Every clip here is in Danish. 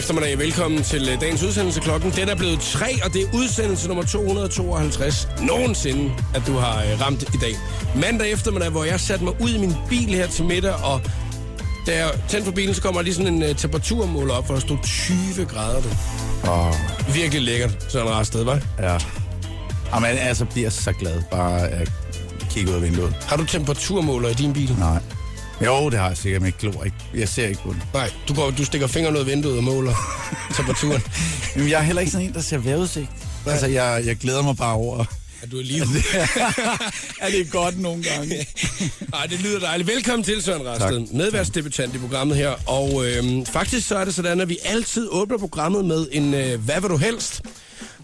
eftermiddag. Velkommen til øh, dagens udsendelse. Klokken den er blevet 3, og det er udsendelse nummer 252 nogensinde, at du har øh, ramt i dag. Mandag eftermiddag, hvor jeg satte mig ud i min bil her til middag, og da jeg tændte for bilen, så kommer lige sådan en uh, temperaturmåler op, hvor der stod 20 grader. Det. Åh, Virkelig lækkert, sådan en sted, hva'? ja. Jamen, altså bliver så glad bare at kigge ud af vinduet. Har du temperaturmåler i din bil? Nej. Jo, det har jeg sikkert, men jeg glor ikke. Jeg ser ikke på den. Nej, du, går, du stikker fingeren ud af vinduet og måler temperaturen. Men jeg er heller ikke sådan en, der ser vejrudsigt. Altså, jeg, jeg glæder mig bare over, Er du er lige at det er godt nogle gange. Ej, det lyder dejligt. Velkommen til, Søren Rasted. Medværtsdebutant i programmet her. Og øhm, faktisk så er det sådan, at vi altid åbner programmet med en øh, Hvad vil du helst?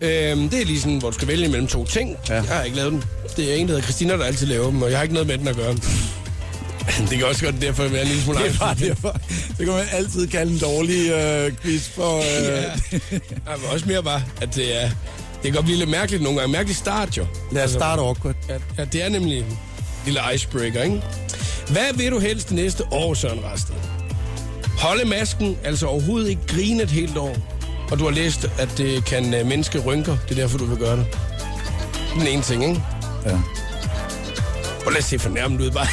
Øhm, det er lige sådan, hvor du skal vælge mellem to ting. Ja. Jeg har ikke lavet den. Det er en, der hedder Christina, der altid laver dem, og jeg har ikke noget med den at gøre. det kan også godt derfor være en lille smule Det er bare derfor. Det kan man altid kalde en dårlig øh, quiz for... Øh, Ja. Ej, men også mere bare, at det er... Det kan godt blive lidt mærkeligt nogle gange. Mærkelig start, jo. Lad os starte awkward. Ja, ja, det er nemlig en lille icebreaker, ikke? Hvad vil du helst det næste år, Søren Rasted? Holde masken, altså overhovedet ikke grine et helt år. Og du har læst, at det kan øh, mindske rynker. Det er derfor, du vil gøre det. Den ene ting, ikke? Ja. Og lad os se fornærmet ud, bare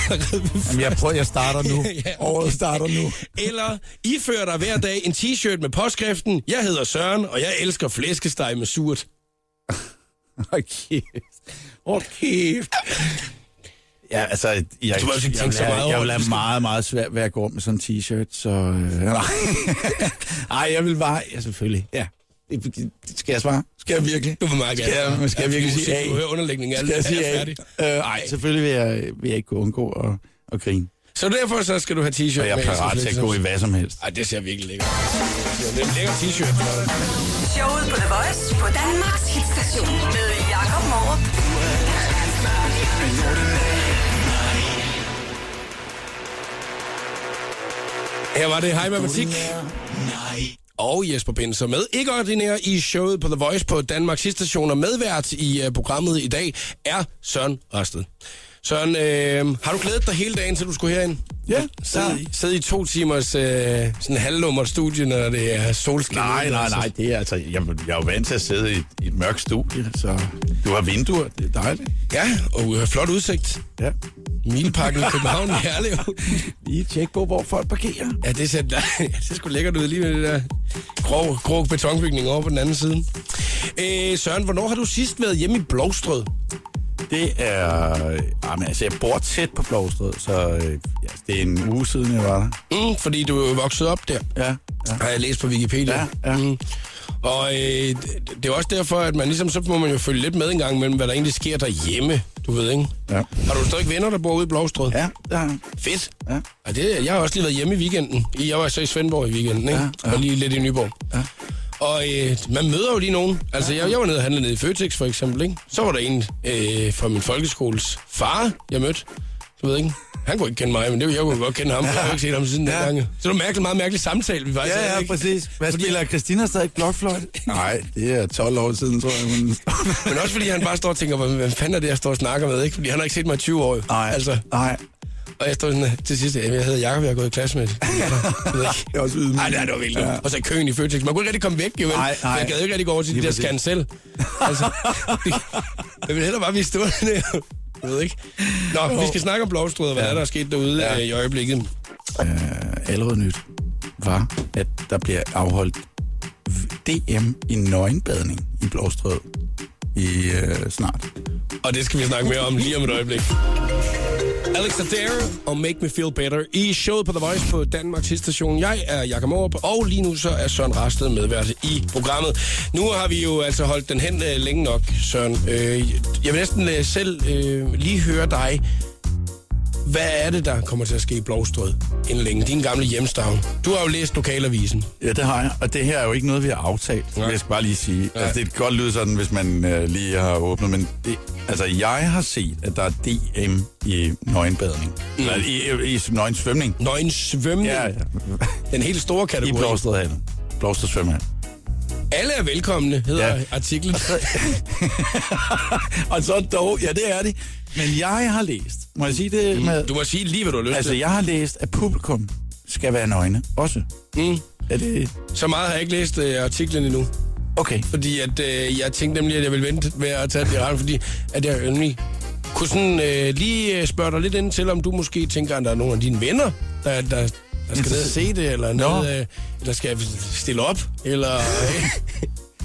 Jamen, jeg prøver, jeg starter nu. Ja, okay. Året starter nu. Eller ifør dig hver dag en t-shirt med påskriften, jeg hedder Søren, og jeg elsker flæskesteg med surt. Hold kæft. Ja, altså, jeg, Du må også ikke jeg, så vil have- meget over jeg vil have meget, meget svært ved at gå med sådan en t-shirt, så... Øh, nej. Ej, jeg vil bare... Ja, selvfølgelig. Ja. Skal jeg svare? Skal jeg virkelig? Du vil meget Skal gerne. jeg, skal jeg virkelig musik, sige A? Du hører underlægning, alt Skal jeg sige er A? Øh, ej, selvfølgelig vil jeg, vil jeg ikke kunne undgå at, at grine. Så derfor så skal du have t-shirt Og jeg er parat til at gå i hvad som helst. Ej, det ser virkelig lækkert. Det er en lækker t-shirt. Showet på The Voice på Danmarks hitstation med Jakob Morup. Her var det Hej Matematik. Og Jesper Binser med ikke ordinær i showet på The Voice på Danmarks stationer. Medvært i øh, programmet i dag er Søren Rasted. Søren, øh, har du glædet dig hele dagen, til du skulle herind? Ja, Sid, i- sid i to timers øh, sådan halvnummer studie, når det er solskin. Nej, nej, nej, det er altså, jeg, jeg er jo vant til at sidde i, et- i et mørkt studie, så du har vinduer, det er dejligt. Ja, og øh, flot udsigt. Ja. Mileparken i København i Herlev. Lige tjek på, hvor folk parkerer. Ja, det ser, det ser sgu lækkert ud lige med det der grå, grå betonbygning over på den anden side. Øh, Søren, hvornår har du sidst været hjemme i Blåstrød? Det er... Jamen, altså, jeg bor tæt på Blåstred, så øh, ja, det er en uge siden, jeg var der. Mm, fordi du er vokset op der, Ja, ja. har jeg læst på Wikipedia. Ja, ja. Mm. Og øh, det, er også derfor, at man ligesom, så må man jo følge lidt med en gang mellem, hvad der egentlig sker derhjemme, du ved, ikke? Ja. Har du stadig venner, der bor ude i Blåstrød? Ja, det har jeg. Fedt. Ja. Ja, det, jeg har også lige været hjemme i weekenden. Jeg var så i Svendborg i weekenden, ikke? Ja, ja. Og lige lidt i Nyborg. Ja. Og øh, man møder jo lige nogen. Altså, jeg, jeg var nede og handle nede i Føtex, for eksempel, ikke? Så var der en øh, fra min folkeskoles far, jeg mødte. Du ved ikke? Han kunne ikke kende mig, men det, jeg kunne godt kende ham. Jeg har ikke set ham siden Ja. ja. dengang. Så det var mærkeligt, meget mærkelig samtale, vi faktisk Ja, havde, ja, ikke? præcis. Hvad Fordi- spiller Christina stadig blokfløjt? Nej, det er 12 år siden, tror jeg. Hun... Men også fordi han bare står og tænker, hvad, hvad fanden er det, jeg står og snakker med, ikke? Fordi han har ikke set mig i 20 år. Nej, Altså, nej. Og jeg sådan, øh, til sidst, jeg hedder Jakob, jeg har gået i klasse med. Det er også ydmygende. Nej, det er det vildt. Ja. Og så køen i Føtex. Man kunne ikke rigtig komme væk, jo. vel? Nej, nej. Jeg gad jo ikke rigtig gå over til de der scan selv. Altså, det, jeg vil hellere bare blive stående. jo. Jeg ved ikke. Nå, vi skal snakke om Blåstrød, og hvad ja. er der er sket derude Ja. ja. i øjeblikket. øh, allerede nyt var, at der bliver afholdt DM i nøgenbadning i Blåstrød i øh, snart. Og det skal vi snakke mere om lige om et øjeblik. Alex Adair og Make Me Feel Better i showet på The Voice på Danmarks station. Jeg er Jakob Morup, og lige nu så er Søren Rasted medvært i programmet. Nu har vi jo altså holdt den hen øh, længe nok, Søren. Øh, jeg vil næsten øh, selv øh, lige høre dig. Hvad er det, der kommer til at ske i Blåstrød inden længe? Din gamle hjemstavn. Du har jo læst lokalavisen. Ja, det har jeg. Og det her er jo ikke noget, vi har aftalt, Nej. vil jeg skal bare lige sige. Nej. Altså, det kan godt lyde sådan, hvis man øh, lige har åbnet, men det, altså, jeg har set, at der er DM i nøgenbadning. Mm. Altså, i, i, i nøgensvømning. Nøgen svømning. Ja, ja. Den helt store I kategori. Blåstredhallen. Blåsted svømmehal. Alle er velkomne, hedder Ja. artiklen. Og så dog, ja, det er det. Men jeg har læst, må jeg sige det med... Du må sige lige, hvad du har lyst Altså, til. jeg har læst, at publikum skal være nøgne også. Mm. Er det... Så meget har jeg ikke læst øh, artiklen endnu. Okay. Fordi at, øh, jeg tænkte nemlig, at jeg ville vente med at tage det retten, fordi at jeg nemlig kunne sådan øh, lige øh, spørge dig lidt ind til, om du måske tænker, at der er nogle af dine venner, der, der, der skal ned og se det, eller, noget, øh, eller skal jeg stille op, eller, øh,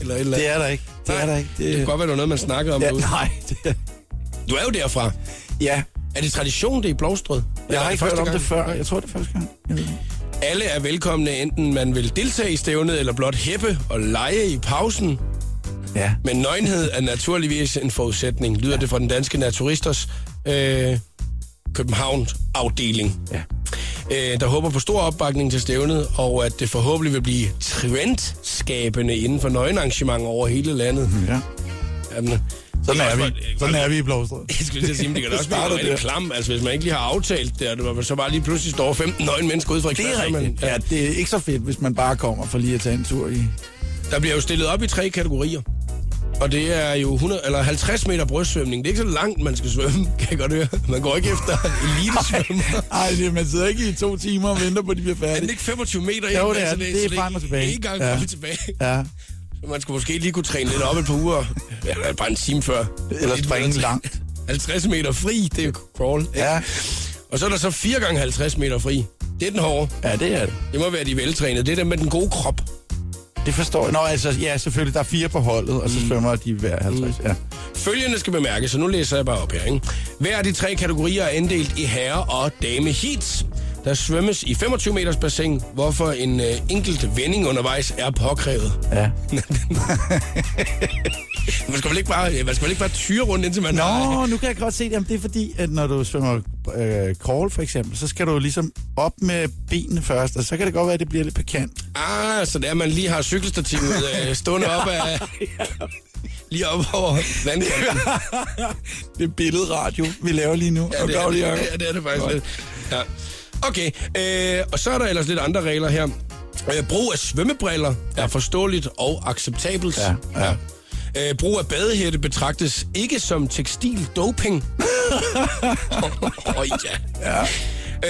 eller, eller Det er der ikke. Det er der ikke. Det kan godt være, det er noget, man snakker om ja, derude. nej, det, Du er jo derfra. ja. Er det tradition, det er i Blåstrød? Jeg har ikke hørt om gang? det før. Jeg tror, det er første gang. Jeg ved ikke. Alle er velkomne, enten man vil deltage i stævnet, eller blot hæppe og lege i pausen. Ja. Men nøgenhed er naturligvis en forudsætning, lyder det fra den danske naturisters øh, København-afdeling. Ja. Øh, der håber på stor opbakning til stævnet, og at det forhåbentlig vil blive trendskabende inden for nøgenarrangementer over hele landet. ja. Jamen, Sådan er vi. Sådan er vi i Blåstrød. Jeg skulle til at sige, men det kan da også blive rigtig klam. Altså, hvis man ikke lige har aftalt det, og det var så bare lige pludselig står 15 nøgne mennesker ud fra Det er rigtigt. Ja, det er ikke så fedt, hvis man bare kommer for lige at tage en tur i... Der bliver jo stillet op i tre kategorier. Og det er jo 100, eller 50 meter brystsvømning. Det er ikke så langt, man skal svømme, kan jeg godt høre. Man går ikke efter elitesvømmer. Ej, det, man sidder ikke i to timer og venter på, at de bliver Er den færdige. ikke 25 meter? Jo, ind? det er Altså, den. Det er frem og tilbage. En gang Ja. frem og tilbage. Ja. Så man skulle måske lige kunne træne lidt op et par uger. Eller bare en time før. Eller springe langt. 50 meter fri, det er crawl. ikke? Ja. Og så er der så 4 gange 50 meter fri. Det er den hårde. Ja, det er det. Det må være de veltrænede. Det er dem med den gode krop. Det forstår jeg. Nå, altså, ja, selvfølgelig. Der er fire på holdet, og så svømmer de hver 50. Ja. Følgende skal bemærkes, så nu læser jeg bare op her. Ikke? Hver af de tre kategorier er inddelt i herre- og dame heats. Der svømmes i 25 meters bassin, hvorfor en øh, enkelt vending undervejs er påkrævet. ja. Man skal vel ikke bare, man skal vel ikke bare tyre rundt, indtil man har... Nå, nu kan jeg godt se det. Jamen, det er fordi, at når du svømmer øh, crawl for eksempel, så skal du ligesom op med benene først, og så kan det godt være, at det bliver lidt pakant. Ah, så det er, man lige har cykelstativet øh, stående op af... Lige op over vandkanten. Det er billedradio, vi laver lige nu. Ja, det er det, ja, det, er det faktisk lidt. Ja. Okay, øh, og så er der ellers lidt andre regler her. Øh, brug af svømmebriller er forståeligt og acceptabelt. Ja, ja. Øh, brug af badehætte betragtes ikke som tekstil doping. oh, ja. Ja.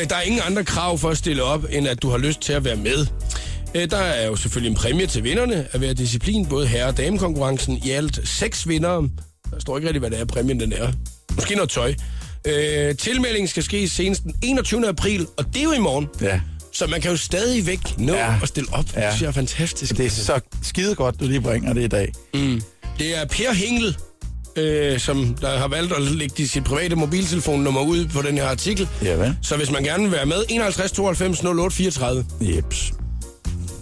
Øh, der er ingen andre krav for at stille op, end at du har lyst til at være med. Øh, der er jo selvfølgelig en præmie til vinderne af hver disciplin, både herre- og damekonkurrencen. I alt seks vindere. Der står ikke rigtig, hvad det er, præmien den er. Måske noget tøj. Øh, tilmeldingen skal ske senest den 21. april, og det er jo i morgen. ja. Så man kan jo stadigvæk nå Ja. at stille op. Ja. Det synes jeg er fantastisk. Det er så skide godt, du lige bringer det i dag. Det er Per Hengel, øh, som der har valgt at lægge sit private mobiltelefonnummer ud på den her artikel. Ja, vel? Så hvis man gerne vil være med, 51 92 08 34. Jeps.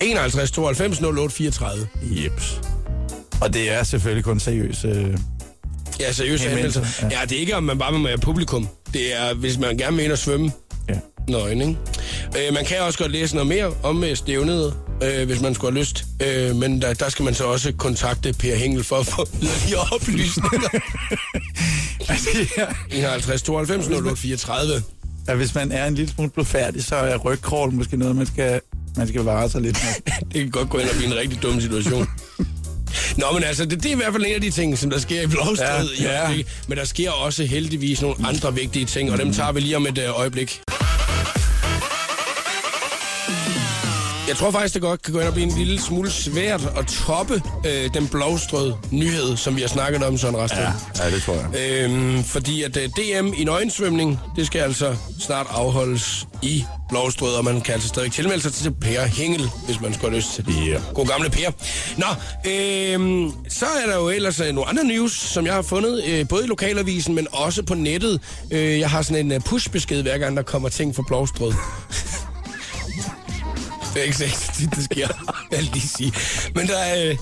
51 92 08 34. Jeps. Og det er selvfølgelig kun seriøs. Øh... Ja, seriøse Henvendelser, anmeldelser. ja. Ja. det er ikke, om man bare vil være publikum. Det er, hvis man gerne vil ind og svømme Ja. nøgen, ikke? Øh, man kan også godt læse noget mere om øh, stævnet, øh, hvis man skulle have lyst. Øh, men der, der skal man så også kontakte Per Hengel for at få yderligere oplysninger. Altså, ja. 51 92 08 34. ja, hvis man er en lille smule blodfærdig, så er rygkrål måske noget, man skal, man skal vare sig lidt med. Det kan godt gå ind og blive en rigtig dum situation. Nå, men altså, det, det er i hvert fald en af de ting, som der sker i Blåstred. Ja, ja. Men der sker også heldigvis nogle andre vigtige ting, og dem tager vi lige om et øh, øjeblik. Jeg tror faktisk, det godt kan gå ind og blive en lille smule svært at toppe øh, den blåstrød nyhed, som vi har snakket om, sådan resten. Ja, ja det tror jeg. Øhm, fordi at uh, DM i nøgensvømning, det skal altså snart afholdes i Blåstrød, og man kan altså stadig tilmelde sig til Per Hengel, hvis man skulle have lyst til det. Ja. God gamle Per. Nå, øhm, så er der jo ellers uh, nogle andre news, som jeg har fundet, uh, både i lokalavisen, men også på nettet. Uh, jeg har sådan en uh, pushbesked, hver gang der kommer ting fra Blåstrød. Det er ikke så tit, det sker, jeg lige sige. Men der er, øh,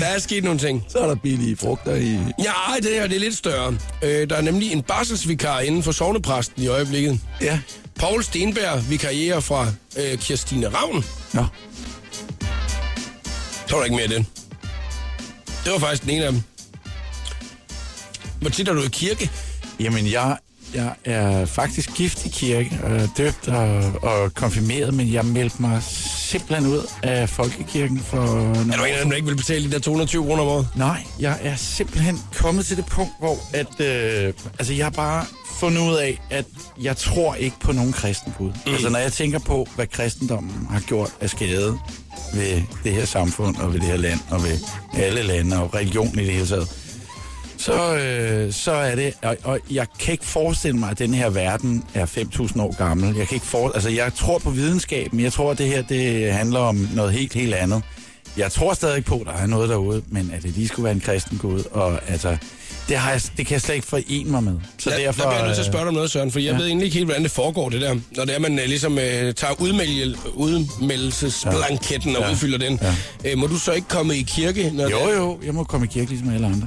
der er sket nogle ting. Så er der billige frugter i... Ja, det her det er lidt større. Øh, der er nemlig en barselsvikar inden for sovnepræsten i øjeblikket. Ja. Paul Stenberg vikarierer fra øh, Kirstine Ravn. Nå. Så var der ikke mere i den. Det var faktisk den ene af dem. Hvor tit er du i kirke? Jamen, jeg Jeg er faktisk gift i kirke, og døbt og, og konfirmeret, men jeg meldte mig simpelthen ud af folkekirken for... Er du en af dem, der ikke vil betale de der 220 kroner om året? Nej, jeg er simpelthen kommet til det punkt, hvor at, øh, altså jeg har bare fundet ud af, at jeg tror ikke på nogen kristen Gud. Mm. Altså når jeg tænker på, hvad kristendommen har gjort af skade ved det her samfund og ved det her land og ved alle lande og religion i det hele taget, så, øh, så er det, og, og jeg kan ikke forestille mig, at den her verden er 5.000 år gammel. Jeg kan ikke for, altså jeg tror på videnskaben, jeg tror, at det her det handler om noget helt, helt andet. Jeg tror stadig på, at der er noget derude, men at det lige skulle være en kristen gud, og altså, det, har jeg, det kan jeg slet ikke forene mig med. Så Der, derfor, der bliver jeg nødt til at spørge dig om noget, Søren, for jeg Ja. ved egentlig ikke helt, hvordan det foregår, det der. Når det er, man øh, ligesom øh, tager udmelde, udmeldelsesblanketten og Ja. udfylder den. Ja. Øh, må du så ikke komme i kirke? Når Jo, det, jo, jeg må komme i kirke ligesom alle andre.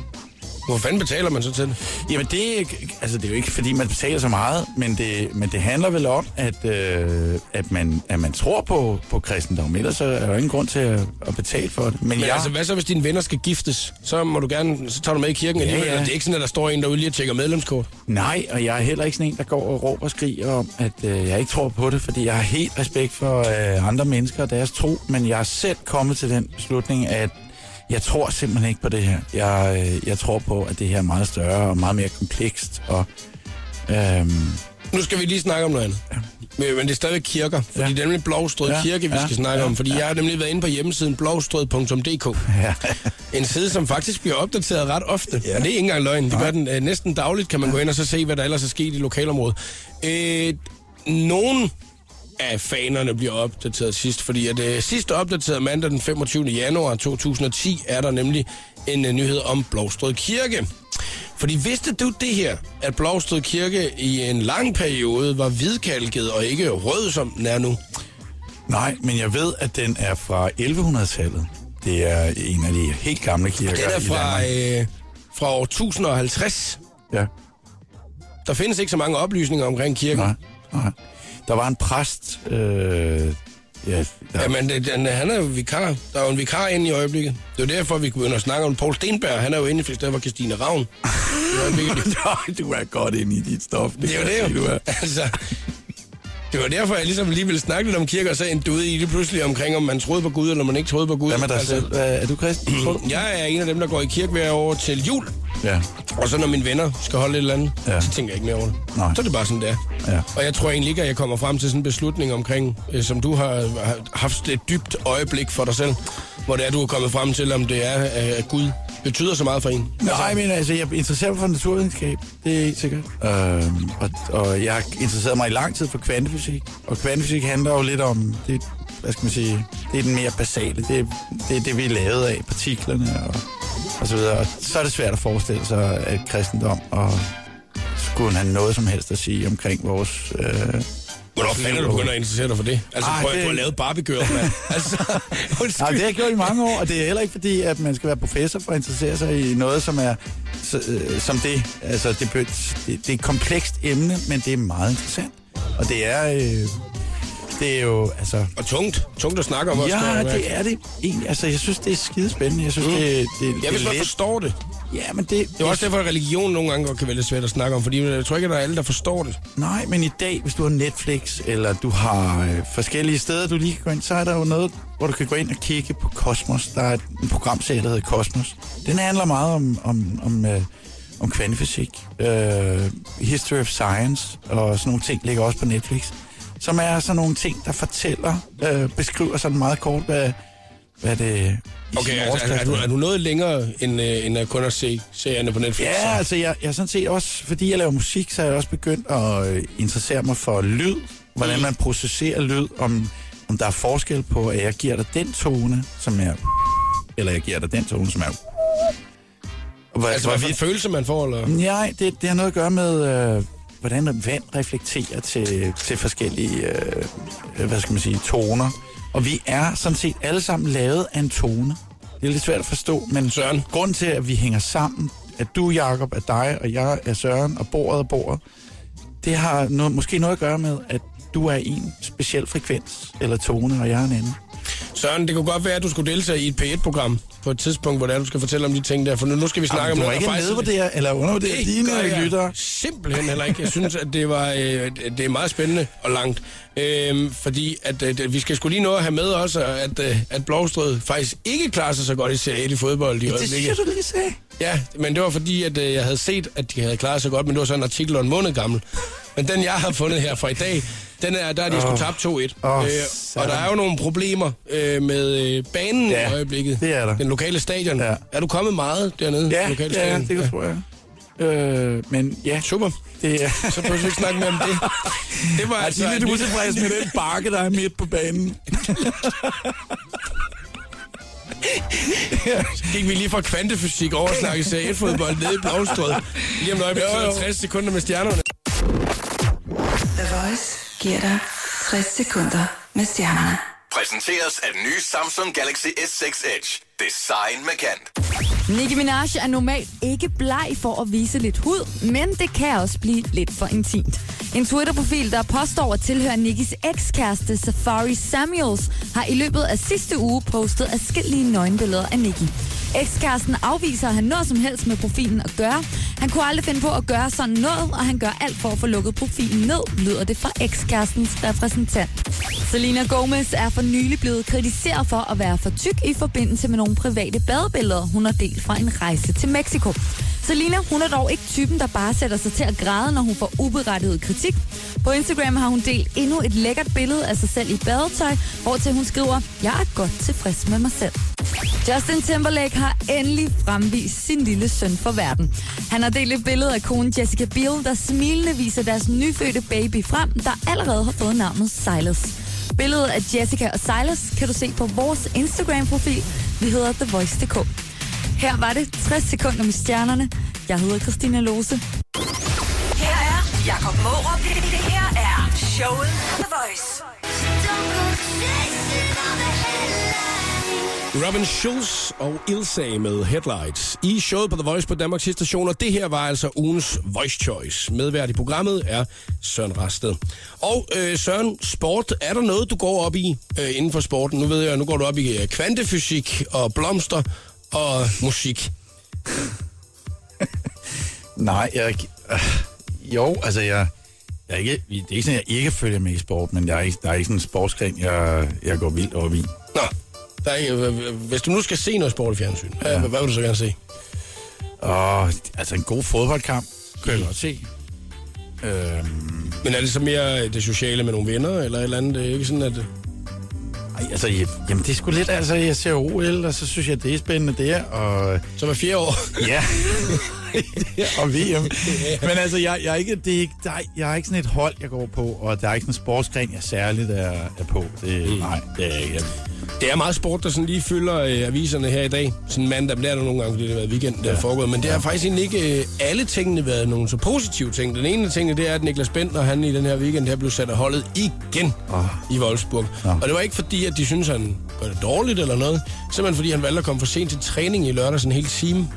Hvor fanden betaler man så til det? Jamen det, er ikke- altså, det er jo ikke, fordi man betaler så meget, men det, men det handler vel om, at, øh, at, man, at man tror på, på kristendom. Ellers så er der jo ingen grund til at, at betale for det. Men, Men jeg, altså, hvad så, hvis dine venner skal giftes? Så må du gerne, så tager du med i kirken Ja, alligevel. ja. Det er ikke sådan, at der står en derude lige og tjekker medlemskort. Nej, og jeg er heller ikke sådan en, der går og råber og skriger om, at øh, jeg ikke tror på det, fordi jeg har helt respekt for øh, andre mennesker og deres tro, men jeg er selv kommet til den beslutning, at jeg tror simpelthen ikke på det her. Jeg, øh, jeg tror på, at det her er meget større og meget mere komplekst, og øhm, Nu skal vi lige snakke om noget andet. Men, men det er stadig kirker, fordi Ja. det er nemlig Blåstrød Ja, Kirke, vi ja, skal snakke ja, om. Fordi jeg har nemlig været inde på hjemmesiden blåstrød.dk. ja, En side, som faktisk bliver opdateret ret ofte. Ja. Og det er ikke engang løgn. Det gør den øh, næsten dagligt, kan man gå ind og så se, hvad der ellers er sket i lokalområdet. Øh, nogen af fanerne bliver opdateret sidst, fordi at øh, sidste opdateret mandag den 25. januar 2010 er der nemlig en øh, nyhed om Blåstrød Kirke. Fordi vidste du det her, at Blåstrød Kirke i en lang periode var hvidkalket og ikke rød, som den er nu? nej, men jeg ved, at den er fra 1100-tallet. Det er en af de helt gamle kirker Den er fra, øh, fra år 1050. Ja. Der findes ikke så mange oplysninger omkring kirken. Nej, nej. Der var en præst, øh, ja, der, Jamen, det, den, han er jo vikar. Der er jo en vikar inde i øjeblikket. Det er jo derfor, vi kunne at snakke om Paul Stenberg. Han er jo inde i stedet for Christine Ravn. Du er godt inde i dit stof. Det er jo det, sige, jo. du er. altså, det var derfor, jeg ligesom lige ville snakke lidt om kirke, og så endte ud i det pludselig omkring, om man troede på Gud, eller man ikke troede på Gud. Hvad med dig Altså, selv? Er du kristen? Jeg er en af dem, der går i kirke hver år til jul. Ja. Og så når mine venner skal holde et eller andet, ja. Så tænker jeg ikke mere over det. Nej. Så er det bare sådan, det er. Ja. Og jeg tror egentlig ikke, at jeg kommer frem til sådan en beslutning omkring, øh, som du har, har haft et dybt øjeblik for dig selv, hvor det er, du er kommet frem til, om det er, øh, at Gud betyder så meget for en. Nej, men altså, jeg interesserer mig for naturvidenskab. Det er helt sikkert. Øhm, og, og jeg har interesseret mig i lang tid for kvantefysik. Og kvantefysik handler jo lidt om, det, hvad skal man sige, det er den mere basale. Det, det er det, vi er lavet af, partiklerne og, og så videre. Og så er det svært at forestille sig, at kristendom og skulle have noget som helst at sige omkring vores... Øh, Hvornår fanden er du begyndt at interessere dig for det? Altså, Ej, prøv at det- få lavet Barbie Girl, mand. altså, undskyld. det har jeg gjort i mange år, og det er heller ikke fordi, at man skal være professor for at interessere sig i noget, som er så, øh, som det. Altså, det, det, det er et komplekst emne, men det er meget interessant. Og det er, øh, det er jo, altså... Og tungt. Tungt at snakke om også. Ja, jeg det er det egentlig. Altså, jeg synes, det er skidespændende. Jeg synes, Mm. det, det, det er man let. forstår det. Ja, men det... Det er også derfor, at religion nogle gange godt kan være lidt svært at snakke om, fordi jeg tror ikke, at der er alle, der forstår det. Nej, men i dag, hvis du har Netflix, eller du har øh, forskellige steder, du lige kan gå ind, så er der jo noget, hvor du kan gå ind og kigge på Kosmos. Der er en programserie, der hedder Kosmos. Den handler meget om, om, om, øh, om kvantefysik, øh, history of science, og sådan nogle ting ligger også på Netflix. Som er sådan nogle ting, der fortæller, øh, beskriver sådan meget kort, hvad, hvad det Okay, altså, er, overskrift du, er du noget længere, end, øh, end kun at se serierne på Netflix? Ja, altså jeg, jeg er sådan set også, fordi jeg laver musik, så er jeg også begyndt at øh, interessere mig for lyd. Hvordan man processerer lyd, om, om der er forskel på, at jeg giver dig den tone, som er... Eller jeg giver dig den tone, som er... Hvor, Altså, hvad for en følelse man får, eller? Nej, det, det har noget at gøre med, øh, hvordan vand reflekterer til, til forskellige, øh, hvad skal man sige, toner. Og vi er sådan set alle sammen lavet af en tone. Det er lidt svært at forstå, men Søren. grunden til, at vi hænger sammen, at du, Jakob, er dig, og jeg er Søren, og bordet er bordet, det har noget, måske noget at gøre med, at du er en speciel frekvens eller tone, og jeg er en anden. Søren, det kunne godt være, at du skulle deltage i et P1-program på et tidspunkt, hvor det er, du skal fortælle om de ting der, for nu, nu skal vi snakke Jamen, om du må noget, ikke nedvurdere eller undervurdere Det dine gør jeg lyttere. Simpelthen heller ikke. Jeg synes, at det var øh, det er meget spændende og langt. Øhm, fordi at, øh, vi skal skulle lige nå at have med også, at, øh, at Blåstrød faktisk ikke klarer sig så godt i Serie 1 i fodbold i Det øjeblikket. synes du lige sagde. Ja, men det var fordi, at øh, jeg havde set, at de havde klaret sig godt, men det var sådan en artikel og en måned gammel. Men den, jeg har fundet her fra i dag, den er, der er de oh. skulle tabt 2-1. Åh, øh, og der er jo nogle problemer øh, med øh, banen Ja, i øjeblikket. det er der. Den lokale stadion. Ja. Er du kommet meget dernede? Ja, lokale ja, stadion? det kan tror jeg. Øh, men ja, Super. det er... Så behøver vi ikke snakke mere om det. Det var Jeg er altså... lidt utilfreds med den bakke, der er midt på banen. Gik vi lige fra kvantefysik over at snakke Serie 1-fodbold nede i Blåstrød. Lige om et øjeblik, så der 60 sekunder med stjernerne. The Voice giver dig 60 sekunder med stjernerne. Præsenteres af den nye Samsung Galaxy S6 Edge. Design med kant. Nicki Minaj er normalt ikke bleg for at vise lidt hud, men det kan også blive lidt for intimt. En Twitter-profil, der påstår at tilhøre Nikkis ekskæreste Safari Samuels, har i løbet af sidste uge postet adskillige nøgenbilleder af Nicki. Ekskæresten afviser at have noget som helst med profilen at gøre. Han kunne aldrig finde på at gøre sådan noget, og han gør alt for at få lukket profilen ned, lyder det fra ekskærestens repræsentant. Selena Gomez er for nylig blevet kritiseret for at være for tyk i forbindelse med nogle private badebilleder, hun har delt fra en rejse til Mexico. Selina, hun er dog ikke typen, der bare sætter sig til at græde, når hun får uberettiget kritik. På Instagram har hun delt endnu et lækkert billede af sig selv i badetøj, hvor til hun skriver, jeg er godt tilfreds med mig selv. Justin Timberlake har endelig fremvist sin lille søn for verden. Han har delt et billede af konen Jessica Biel, der smilende viser deres nyfødte baby frem, der allerede har fået navnet Silas. Billedet af Jessica og Silas kan du se på vores Instagram-profil. Vi hedder TheVoice.dk. Her var det 60 sekunder med stjernerne. Jeg hedder Christina Lose. Her er Jakob Mårup. Det her er showet på The Voice. Robin Schulz og Ilse med Headlights i showet på The Voice på Danmarks station, og det her var altså ugens Voice Choice. Medvært i programmet er Søren Rasted. Og øh, Søren, sport, er der noget, du går op i øh, inden for sporten? Nu ved jeg, nu går du op i øh, kvantefysik og blomster og musik. Nej, jeg... Øh, jo, altså jeg... Jeg er ikke, det er ikke sådan, at jeg ikke følger med i sport, men jeg er ikke, der er ikke sådan en sportsgren, jeg, jeg går vildt op i. Nå, der er ikke, øh, hvis du nu skal se noget sport i fjernsyn, ja. hvad, hvad vil du så gerne se? Og altså en god fodboldkamp, kan jeg godt se. Øhm, Men er det så mere det sociale med nogle venner, eller et eller andet? Det er ikke sådan, at... altså, jeg, jamen det er sgu lidt, altså jeg ser OL, og så synes jeg, det er spændende der, og Så hver fjerde år. ja, og VM. Men altså, jeg, jeg, er ikke, det er ikke, der, er- jeg er ikke sådan et hold, jeg går på, og der er ikke sådan en sportsgren, jeg særligt er, er på. Det, mm. Nej, det er jeg ikke. Det er meget sport, der sådan lige fylder øh, aviserne her i dag. Sådan mandag bliver der nogle gange, fordi det har været weekend, der er foregået. Men det har faktisk egentlig ikke øh, alle tingene været nogle så positive ting. Den ene tingene, det er, at Niklas Bentner, han i den her weekend her blev sat af holdet igen Åh. i Wolfsburg. Nå. Og det var ikke fordi, at de synes han gør det dårligt eller noget. Simpelthen fordi, han valgte at komme for sent til træning i lørdag, sådan en hel time.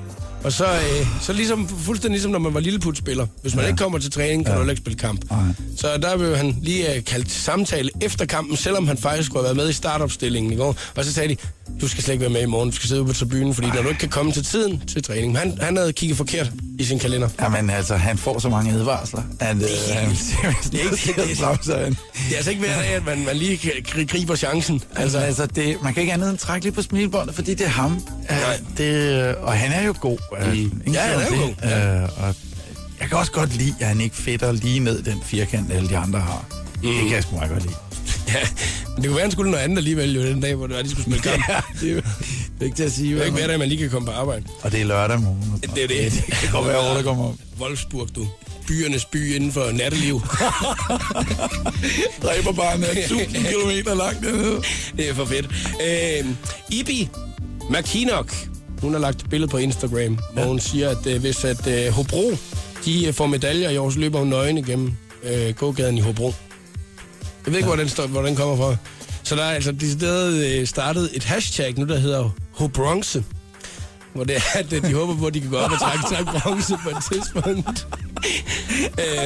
Og så, øh, så ligesom, fuldstændig ligesom, når man var lilleputspiller. Hvis man ja. ikke kommer til træning, kan ja. du ikke spille kamp. Nej. Så der blev han lige øh, kaldt samtale efter kampen, selvom han faktisk skulle have været med i startopstillingen i går. Og så sagde de, du skal slet ikke være med i morgen, du skal sidde ude på tribunen, fordi når du ikke kan komme til tiden til træning. Han, han havde kigget forkert i sin kalender. Jamen altså, han får så mange advarsler, at øh, han det er ikke- det er-. Det er altså ikke hver dag, at man, man lige griber chancen. Altså, altså det, man kan ikke andet end trække lidt på smilbåndet, fordi det er ham. Uh, det, og han er jo god. Mm. Ja, han er jo god, ja. Uh, og jeg kan også godt lide, at han ikke fedter lige ned den firkant, alle de andre har. Mm. Det kan jeg sgu meget godt lide. Ja, men det kunne være, han skulle noget andet alligevel jo den dag, hvor det var, de skulle spille kamp. Ja, det er, jo- det er ikke til at sige. Det er ikke man- hver dag, man lige kan komme på arbejde. Og det er lørdag morgen. Det er jo det. Det kan godt være, at der kommer op. Wolfsburg, du. Byernes by inden for natteliv. Dræber bare en 1000 km langt dernede. Det er for fedt. Øh, Ibi McKinnock, hun har lagt et billede på Instagram, hvor hun siger, at øh, hvis at øh, Hobro de øh, får medaljer i år, så løber hun nøgen igennem øh, gågaden i Hobro. Jeg ved ikke, hvor den, står, hvor den kommer fra. Så der er altså decideret øh, startet et hashtag nu, der hedder Hobronze. Hvor det er, at øh, de håber på, at de kan gå op og trække, trække bronze på et tidspunkt.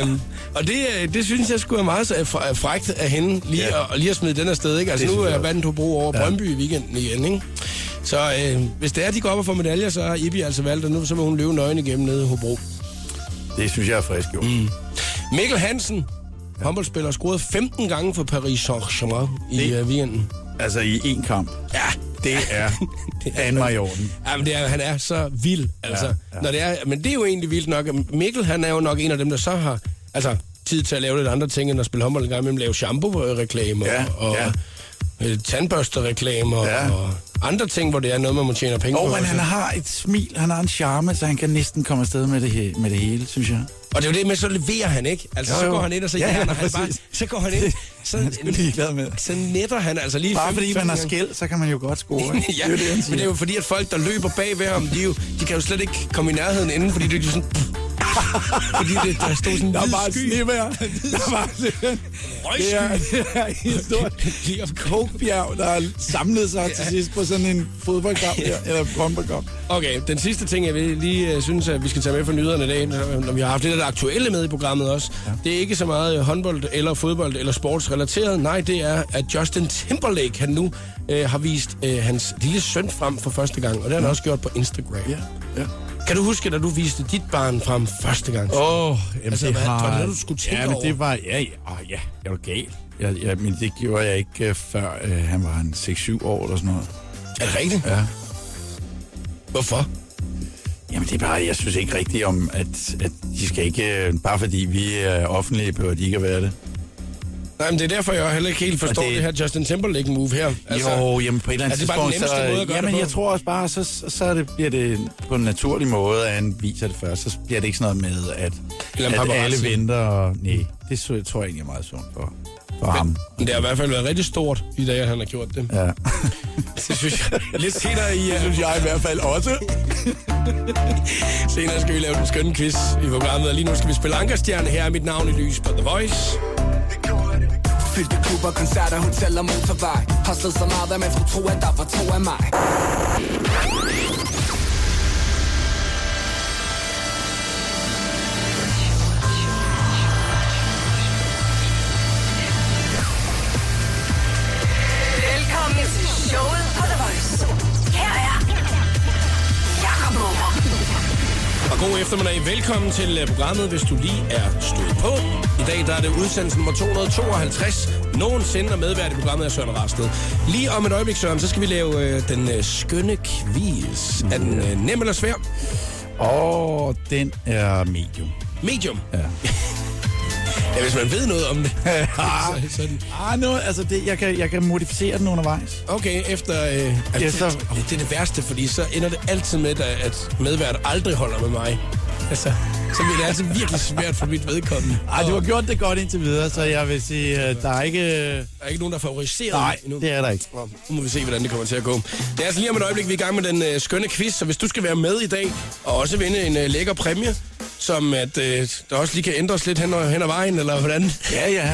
øhm, Og det, øh, det synes jeg skulle være meget så fr- frækt af hende, lige, Ja. at, lige at smide den afsted. Ikke? Altså Det nu er vandet Hobro over Brøndby i weekenden igen. Ikke? Så øh, hvis det er, de går op og får medaljer, så har Ibi altså valgt, at nu så må hun løbe nøgen igennem nede i Hobro. Det synes jeg er frisk, jo. Mm. Mikkel Hansen, ja. håndboldspiller, scorede 15 gange for Paris Saint-Germain i Det- øh, weekenden. Altså i én kamp. Ja, Det er Danmark i orden. Ja, men det er, han er så vild, altså. Ja. ja. Når det er, men det er jo egentlig vildt nok. Mikkel, han er jo nok en af dem, der så har altså, tid til at lave lidt andre ting, end at spille håndbold en gang imellem. Lave shampoo-reklamer Ja, og ja. Øh, tandbørstereklamer Ja. og andre ting, hvor det er noget, man må tjene penge Og på. men han altså. har et smil, han har en charme, så han kan næsten komme afsted med det, he- med det hele, synes jeg. Og det er jo det med, så leverer han, ikke? Altså, Jo, så jo. går han ind, og så Ja, ja, han bare... Så går han ind, så, Han med. så netter han altså lige Bare 15 fordi man har skæld, så kan man jo godt score. ja, det er jo det, han men det er jo fordi, at folk, der løber bag ved ham, de, jo, de kan jo slet ikke komme i nærheden inden, fordi det er jo sådan... fordi det, der stod sådan en Der er et sky. snevejr. Der er sådan... Det er, det er et stort kokbjerg, der har samlet sig til sidst på sådan en fodboldkamp her, eller håndboldkamp. Okay, den sidste ting, jeg vil lige uh, synes, at vi skal tage med for nyderne i dag, når vi har haft lidt af det aktuelle med i programmet også. Ja. Det er ikke så meget øh, håndbold eller fodbold eller sportsrelateret. Nej, det er, at Justin Timberlake, han nu uh, har vist uh, hans lille søn frem for første gang, og det har han også gjort på Instagram. Ja, ja. Kan du huske, da du viste dit barn frem første gang? Åh, oh, jamen Altså, det hvad- har... var det noget, du skulle tænke ja, men det var... Ja, ja, oh, ja jeg var gal. Jeg, ja, men det gjorde jeg ikke, uh, før uh, han var en 6-7 år eller sådan noget. Er det rigtigt? Ja. Hvorfor? Jamen det er bare, jeg synes ikke rigtigt om, at, at de skal ikke... øh, Bare fordi vi er offentlige, behøver de ikke at være det. Nej, men det er derfor, jeg heller ikke helt forstår det, det- det her Justin Timberlake-move her. Altså, jo, jamen på et eller andet er det bare den tidspunkt, nemmeste så, måde at gøre jamen, det på? jeg tror også bare, så, så, det, bliver det på en naturlig måde, at han viser det først. Så bliver det ikke sådan noget med, at, Eller at alle venter. Og, nej, det tror jeg egentlig er meget sundt for, for ham. Men det har i hvert fald været rigtig stort i dag, at han har gjort det. Ja. Det synes jeg. Lidt senere i, uh, synes jeg i hvert fald også. senere skal vi lave den skønne quiz i programmet. Og lige nu skal vi spille Ankerstjerne. Her er mit navn i lys på The Voice. Fyldte klubber, koncerter, hoteller, motorvej. Hostlet så meget, at man skulle tro, at der var to af mig. Og god eftermiddag. Velkommen til uh, programmet, hvis du lige er stået på. I dag der er det udsendelse nummer 252. Nogensinde er medvært i programmet af Søren Rasted. Lige om et øjeblik, Søren, så skal vi lave uh, den uh, skønne quiz. Er den uh, nem eller svær? Og den er medium. Medium. Ja. Ja, hvis man ved noget om det. så, så den, Ah, nu, altså det, jeg, kan, jeg kan modificere den undervejs. okay, efter... Øh, Ja, altså, så- det, det er det værste, fordi så ender det altid med, at- medvært aldrig holder med mig. Altså, så bliver det altid virkelig svært for mit vedkommende. Ej, du har gjort det godt indtil videre, så jeg vil sige, øh, der er ikke... Der er ikke nogen, der er favoriseret Nej, endnu. det er der ikke. Nå, Nu må vi se, hvordan det kommer til at gå. Det er altså lige om et øjeblik, vi er i gang med den øh, skønne quiz, så hvis du skal være med i dag, og også vinde en øh, lækker præmie, som at øh, der også lige kan ændres lidt hen, hen ad vejen, eller hvordan? Ja, ja.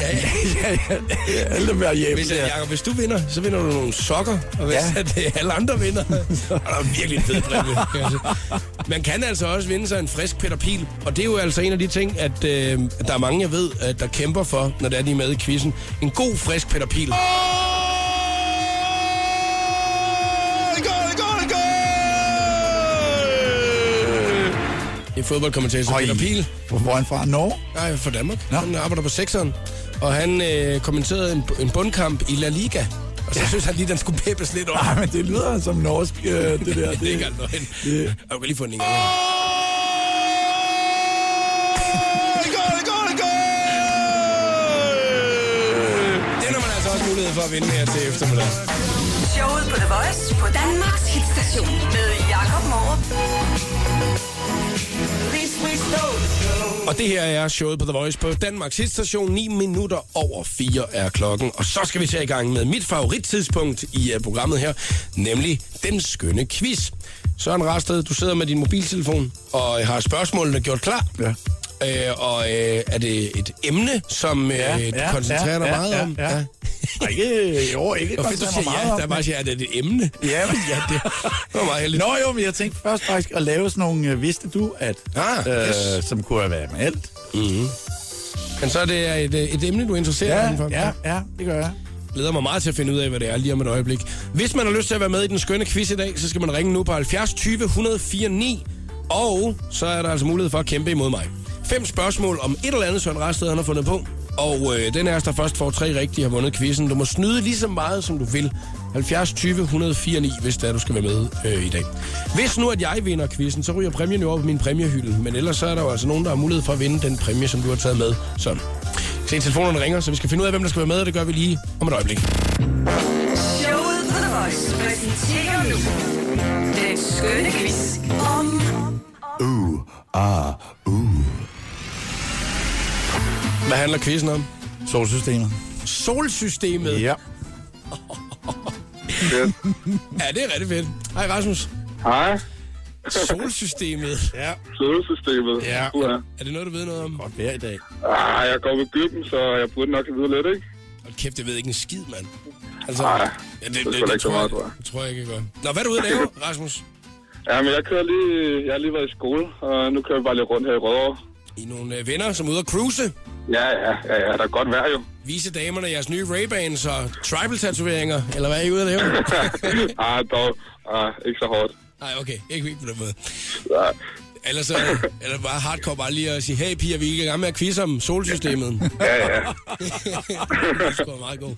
ja, ja, ja. Alle være hjemme. Hvis, øh, Jacob, hvis du vinder, så vinder du nogle sokker, og hvis Ja. ja. at, øh, alle andre vinder, så er der virkelig en fed præmie. sige. Man kan altså også vinde sig en frisk Peter Pil, og det er jo altså en af de ting, at, øh, der er mange, jeg ved, at der kæmper for, når det er, de er med i quizzen. En god, frisk Peter Pil. Det er fodboldkommentator Peter Pil. Hvor er han fra? Norge? Nej, fra Danmark. Nå. Han arbejder på sekseren. Og han øh, kommenterede en, en bundkamp i La Liga. Og så ja. synes han lige, den skulle peppes lidt over. Nej, men det lyder som norsk, øh, det der. det er ikke engang løgn. det- Og du kan lige få den en gang. Den har man altså også mulighed for at vinde her til eftermiddag. Showet på The Voice på Danmarks hitstation med Jakob Morup. Og det her er showet på The Voice på Danmarks hitstation. 9 minutter over 4 er klokken. Og så skal vi tage i gang med mit favorittidspunkt i uh, programmet her, nemlig den skønne quiz. Søren Rasted, du sidder med din mobiltelefon og har spørgsmålene gjort klar. Ja. Øh, og øh, er det et emne, som øh, Ja, ja, koncentrerer dig ja, meget ja, om? ja. Nej, ikke, jo, ikke Og fedt, du siger ja, der er bare det. siger, at det er et emne. Ja, men ja, det, det var meget heldigt. Nå jo, men jeg tænkte først faktisk at lave sådan nogle, øh, vidste du, at, Ah, øh, yes. som kunne have været med alt. Mm-hmm. Men så er det et, øh, et emne, du er interesseret Ja, indenfor. ja, ja, det gør jeg. glæder mig meget til at finde ud af, hvad det er lige om et øjeblik. Hvis man har lyst til at være med i den skønne quiz i dag, så skal man ringe nu på 70 20 104 9. Og så er der altså mulighed for at kæmpe imod mig. Fem spørgsmål om et eller andet, Søren Rasted han har fundet på. Og øh, den er der først får tre rigtige har vundet quizzen. Du må snyde lige så meget, som du vil. 70 20 104 9, hvis det er, du skal være med øh, i dag. Hvis nu, at jeg vinder quizzen, så ryger præmien jo over på min præmiehylde. Men ellers så er der jo altså nogen, der har mulighed for at vinde den præmie, som du har taget med. Så se, telefonerne ringer, så vi skal finde ud af, hvem der skal være med, og det gør vi lige om et øjeblik. Showet på The Voice præsenterer nu den skønne quiz om Hvad handler quizzen om? Solsystemet. Solsystemet. Ja. Ja, det er rigtig fedt. Hej Rasmus. Hej, Solsystemet. Ja. solsystemet. Ja. Uh, Er det noget, du ved noget om? Godt vejr i dag. ah, jeg går ved gybben, så jeg burde nok vide lidt, ikke? Hold kæft, jeg ved ikke en skid, mand. Altså, Nej, ja, det er sgu da ikke så tror, meget, jeg, tror jeg. det tror jeg ikke, jeg gør. Nå, hvad er du ude at lave, Rasmus? Ja, men jeg kører lige... Jeg har lige været i skole, og nu kører vi bare lidt rundt her i Rødovre. I nogle øh, venner, som er ude at cruise. Ja, ja, ja, ja, der er godt vejr jo. Vise damerne jeres nye Ray-Bans og tribal-tatoveringer. Eller hvad er I ude at lave? ah, dog. Ah, ikke så hårdt. Nej, okay. Ikke, ikke på den måde. Ja. Ellers er det, eller bare hardcore bare lige at sige, hey piger, vi er i gang med at quizze om solsystemet. Ja, ja. det er sgu meget god.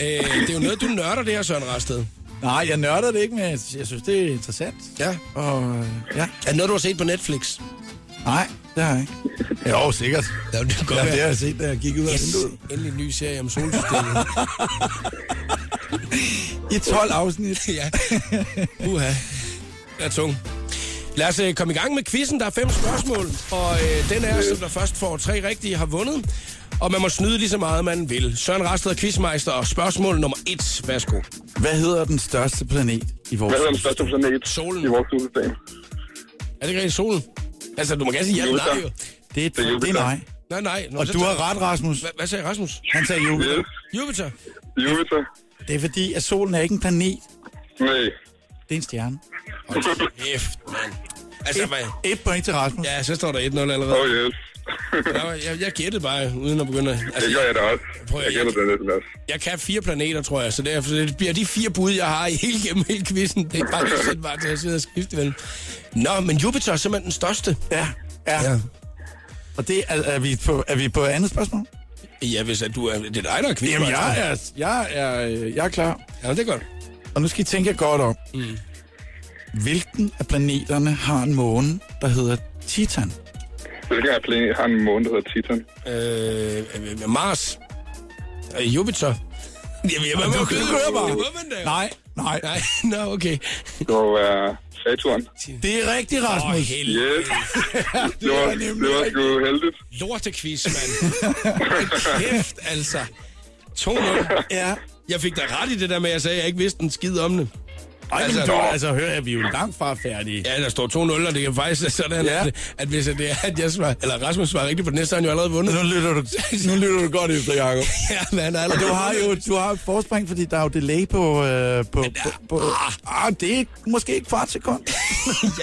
Øh, det er jo noget, du nørder det her, Søren Rasted. Nej, jeg nørder det ikke, men jeg jeg synes, det er interessant. Ja. Og øh, ja, Er det noget, du har set på Netflix? nej, det har jeg ikke. Jo, sikkert. Det kan godt Ja, det har jeg set, da jeg gik ud af Yes, vinduet. endelig en ny serie om solsystemet. I 12 afsnit. ja. Uha. Det er tung. Lad os øh, komme i gang med quizzen. Der er fem spørgsmål, og øh, den er, som der først får tre rigtige, har vundet. Og man må snyde lige så meget, man vil. Søren Rasted er quizmeister, og spørgsmål nummer et. Værsgo. Hvad hedder den største planet i vores Hvad hedder den største planet Solen. i vores solsystem? Er det ikke rigtig solen? Altså, du må gerne sige ja eller nej, jo. Det er, Det er nej. Nej, nej. Nå, Og du har ret, Rasmus. Hvad, hvad sagde Rasmus? Han sagde Jupiter. Yes. Jupiter? Jupiter? Det er fordi, at solen er ikke en planet. Nej. Det er en stjerne. Hold kæft, mand. Altså, hvad? Et point til Rasmus. Ja, så står der 1-0 allerede. Oh yes. Jeg, jeg, jeg gættede bare, uden at begynde. Det Altså, gør jeg da også. Prøv at- Jeg kender det næsten også. jeg kan fire planeter, tror jeg, så derfor det bliver de fire bud, jeg har i hele gennem hele quizzen. Det er bare ikke sæt bare til at sidde og skifte vel. Nå, men Jupiter er simpelthen den største. Ja. ja. Og det er, er, vi på, er vi på andet spørgsmål? Ja, hvis at du er... Det er dig, der er quiz. Jamen, jeg er, jeg er, jeg er klar. Ja, det er godt. Og nu skal I tænke jer godt om. Mm. Hvilken af planeterne har en måne, der hedder Titan? Hvilken af planet har en måne, der hedder Titan? Øh, øh, Mars. Øh, Jupiter. Jamen, jeg må købe kører bare. Nej, nej. Nej, nå, okay. Det må være Saturn. Det er rigtigt, Åh, Rasmus. helvede. Yes. Det var, det var sgu heldigt. Lortequiz, mand. Kæft, altså. 2-0. Ja. Jeg fik da ret i det der med, at jeg sagde, at jeg ikke vidste en skid om det. Ej, Altså, altså, du, altså, hør, er vi jo langt fra færdige. Ja, der står 2-0, og det er faktisk sådan, Ja. at, at hvis det er, at jeg svarer, eller Rasmus svarer rigtigt på den næste, så har han jo allerede vundet. Nu lytter du, nu lytter du godt efter, Jacob. Ja, men han er Og allerede du har jo du har et forspring, fordi der er jo delay på... Øh, på, på, på ah, det er måske ikke kvart sekund.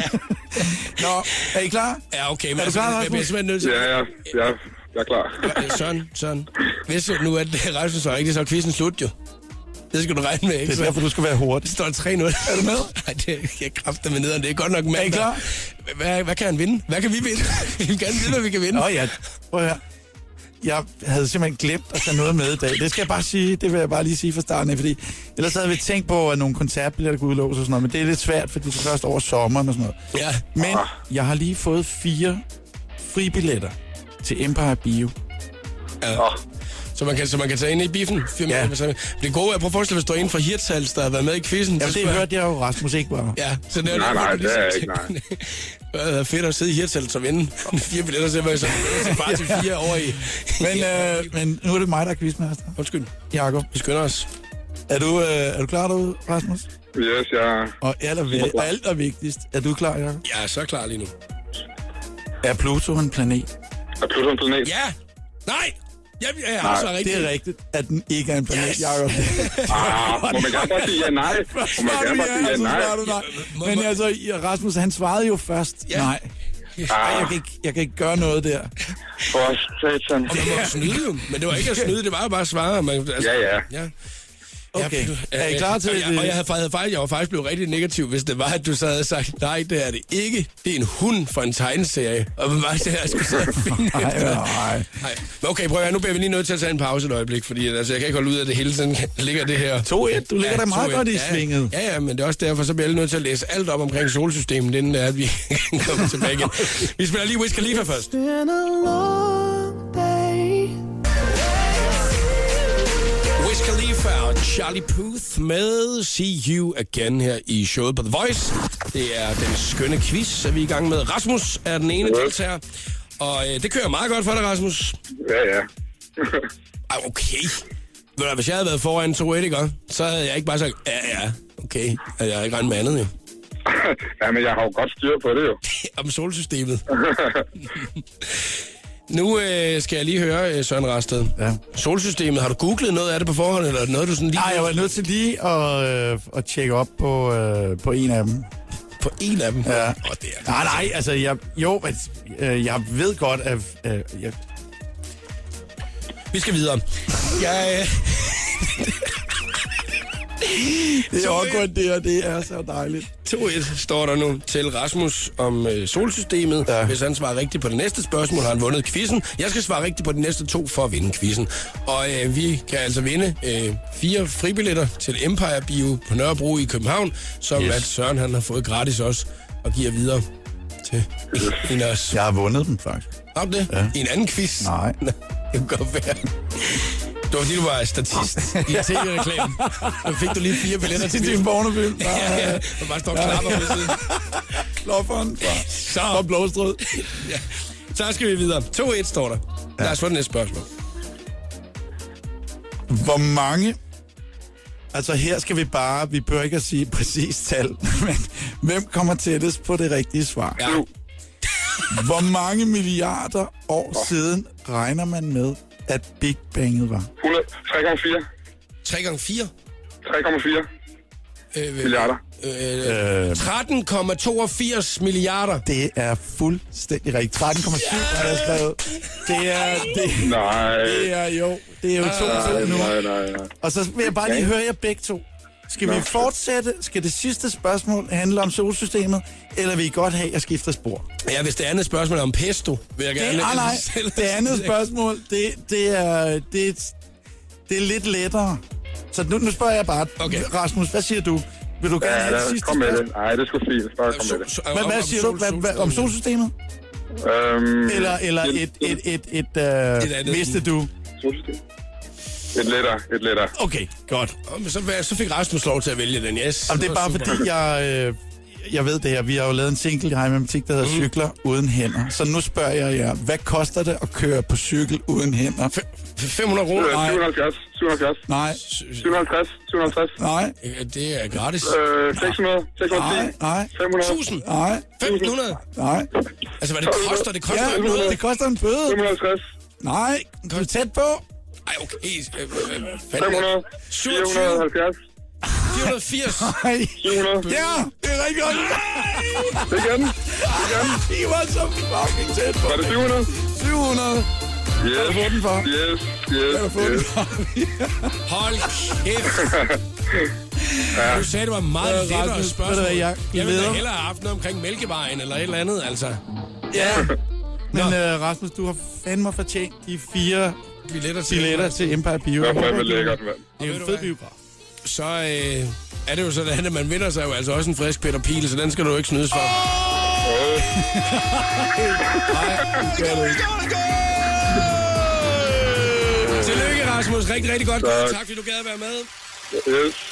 ja. Nå, er I klar? ja, okay, men Er du klar, jeg bliver Rasmus? simpelthen nødt til... Ja, ja, ja. Jeg er klar. Søren, Søren. Hvis nu at Rasmus svarer rigtigt, så er quizzen slut jo. Det skal du regne med, ikke? Det er derfor, du skal være hurtig. Det står 3-0. Er du med? Nej, det jeg kræfter med nederen. Det er godt nok mandag. klar? Hvad, hvad kan han vinde? Hvad kan vi vinde? vi vil gerne vide, hvad vi kan vinde. Nå ja, prøv høre. Jeg havde simpelthen glemt at tage noget med i dag. Det skal jeg bare sige, det vil jeg bare lige sige fra starten af, fordi ellers havde vi tænkt på, at nogle koncertbilletter kunne udlåses og sådan noget, men det er lidt svært, fordi det er først over sommeren og sådan noget. Ja. Men jeg har lige fået fire fribilletter til Empire Bio. Så man, kan, så man kan tage ind i biffen. Ja. Ja. Det gode er, prøv at forestille dig, hvis du er en fra Hirtshals, der har været med i quizzen. Så det spørger- hørte jeg jo Rasmus ikke var. Ja, så det er Nej, nej, det er ikke, nej. Det er fedt at sidde i Hirtshals og vinde fire billetter så så far til fire over i... Men, øh, men nu er det mig, der er quizmaster. Undskyld, Jakob, vi skynder os. er du, øh, er du klar derude, Rasmus? Yes, jeg... Og aller, alt er vigtigst. Er du klar, Jacob? Jeg er så klar lige nu. Er Pluto en planet? Er Pluto en planet? Ja! Nej! Jeg, jeg har så rigtigt. Det er rigtigt, at den ikke er en planet, Yes. Jacob. Ah, må man gerne bare sige ja nej? Må man gerne bare sige ja nej? Må- Men altså, Rasmus, han svarede jo først Ja. nej. jeg, kan ikke, jeg kan ikke gøre noget der. For satan. Og man må snyde jo, men det var ikke at snyde, det var jo bare at svare. Man, altså, Ja, ja. ja. Okay. Ja, Er I klar til jeg, det? og jeg havde faktisk, faktisk, jeg var faktisk blevet rigtig negativ, hvis det var, at du så havde sagt, nej, det er det ikke. Det er en hund for en tegneserie. Og hvad var det, jeg skulle sidde og finde Nej, efter? nej. Nej. Okay, prøv at høre, nu bliver vi lige nødt til at tage en pause et øjeblik, fordi altså, jeg kan ikke holde ud af det hele tiden. ligger det her. 2-1, du ligger da meget 2-1. godt i ja, svinget. Ja, ja, men det er også derfor, så bliver jeg nødt til at læse alt op omkring solsystemet, inden det er, at vi kommer tilbage igen. Vi spiller lige Wiz Khalifa først. Charlie Puth med See You Again her i showet på The Voice. Det er den skønne quiz, er vi i gang med. Rasmus er den ene deltager. Og øh, det kører meget godt for dig, Rasmus. Ja, ja. Ej, okay. Ved du, hvad, hvis jeg havde været foran 2 1 ikke? så havde jeg ikke bare sagt, ja, ja, okay. Jeg har ikke regnet med andet, jo. ja, men jeg har jo godt styr på det jo. Om solsystemet. Nu øh, skal jeg lige høre, øh, Søren Rasted. Ja. Solsystemet, har du googlet noget af det på forhånd, eller er det noget, du sådan lige... Nej, jeg var nødt til lige at, øh, at tjekke op på, øh, på en af dem. På en af dem? Ja. Åh, det er... Nej, nej, altså, jeg, jo, men, øh, jeg ved godt, at... Øh, jeg, Vi skal videre. Jeg, øh, det er awkward, det her, det er så dejligt. 2-1 står der nu til Rasmus om øh, solsystemet. Ja. Hvis han svarer rigtigt på det næste spørgsmål, har han vundet quizzen. Jeg skal svare rigtigt på de næste to for at vinde quizzen. Og øh, vi kan altså vinde øh, fire fribilletter til Empire Bio på Nørrebro i København, som yes. At Søren han har fået gratis også og giver videre til en af os. Jeg har vundet dem, faktisk. Har du det? Ja. I en anden quiz? Nej. Det kunne godt være. Det var fordi, du var statist i tv-reklamen. Så fik du lige fire billetter til en pornofilm. Ja, ja. Du bare står og klapper på siden. Klopperen fra, Så, fra Blåstrød. ja. så skal vi videre. 2-1 står der. Lad os få det næste spørgsmål. Hvor mange... Altså her skal vi bare... Vi bør ikke at sige præcis tal, men hvem kommer tættest på det rigtige svar? Ja. Hvor mange milliarder år siden regner man med, at Big Banget var? 100, 3,4. 3 gange 4 3,4 øh, milliarder. Øh, Øh, 13,82 milliarder. det er fuldstændig rigtigt. 13,7 har jeg skrevet. Det er, det, Nej. det er jo, det er jo to Nej, til nu. nej, nej, nej. Og så vil jeg bare lige høre jer begge to. Skal vi fortsætte? Skal det sidste spørgsmål handle om solsystemet? Eller vil I godt have, at jeg skifter spor? Ja, hvis det andet spørgsmål er om pesto, vil jeg Det, gerne... nej, nej. Det andet spørgsmål, det, det, er, det, er, det er lidt lettere. Så nu, nu spørger jeg bare. Okay. Rasmus, hvad siger du? Vil du gerne Ja, have det sidste kom med spørgsmål? det. Nej, det sgu fint. Bare kom med det. Så- Hvad, om- hvad om siger du? Hvad, hvad, om solsystemet? Øhm, Eller, eller et- et, et, et, et, Et øh, andet. vidste du? Solsystem. Et lettere, et lettere. Okay, godt. Men Så, så fik Rasmus lov til at vælge den, yes. Og det er bare Super. fordi, jeg, øh, jeg ved det her. Vi har jo lavet en single i Matematik, der hedder Mm. Cykler uden hænder. Så nu spørger jeg jer, hvad koster det at køre på cykel uden hænder? F- 500 kroner? Øh, 770, 770, Nej, 750, 750, nej, Øh, Det er gratis. øh, 600, 610, nej, nej, 500, 1000? nej, 1500? nej. Altså, hvad det koster? Det koster Ja, ikke noget. det koster en bøde. 550, Nej, du er tæt på. Ej, okay. Øh, øh, øh, fanden? 500, 27, 470, 480. Nej. 700. Ja, det er rigtig godt. Det igen, det igen. I var så fucking tæt på. Var det 700? 700. Yes, Hvad har du fået den for? yes, Hvad har du yes, fået den yes. for? Hold kæft. Du sagde, det var meget lettere Rasmus, spørgsmål. hvad, jeg jeg ville da hellere have haft noget omkring Mælkevejen eller et eller andet, altså. Ja. Men uh, Rasmus, du har fandme fortjent de fire Billetter til. billetter til Empire Bio. Det håber, fandme lækkert, mand. Det er jo en fed biograf. Så øh, er det jo sådan, at man vinder sig jo altså også en frisk Peter Pil, så den skal du jo ikke snydes for. Tillykke, Rasmus. Rigtig, rigtig godt. Tak. Tak, fordi du gad at være med.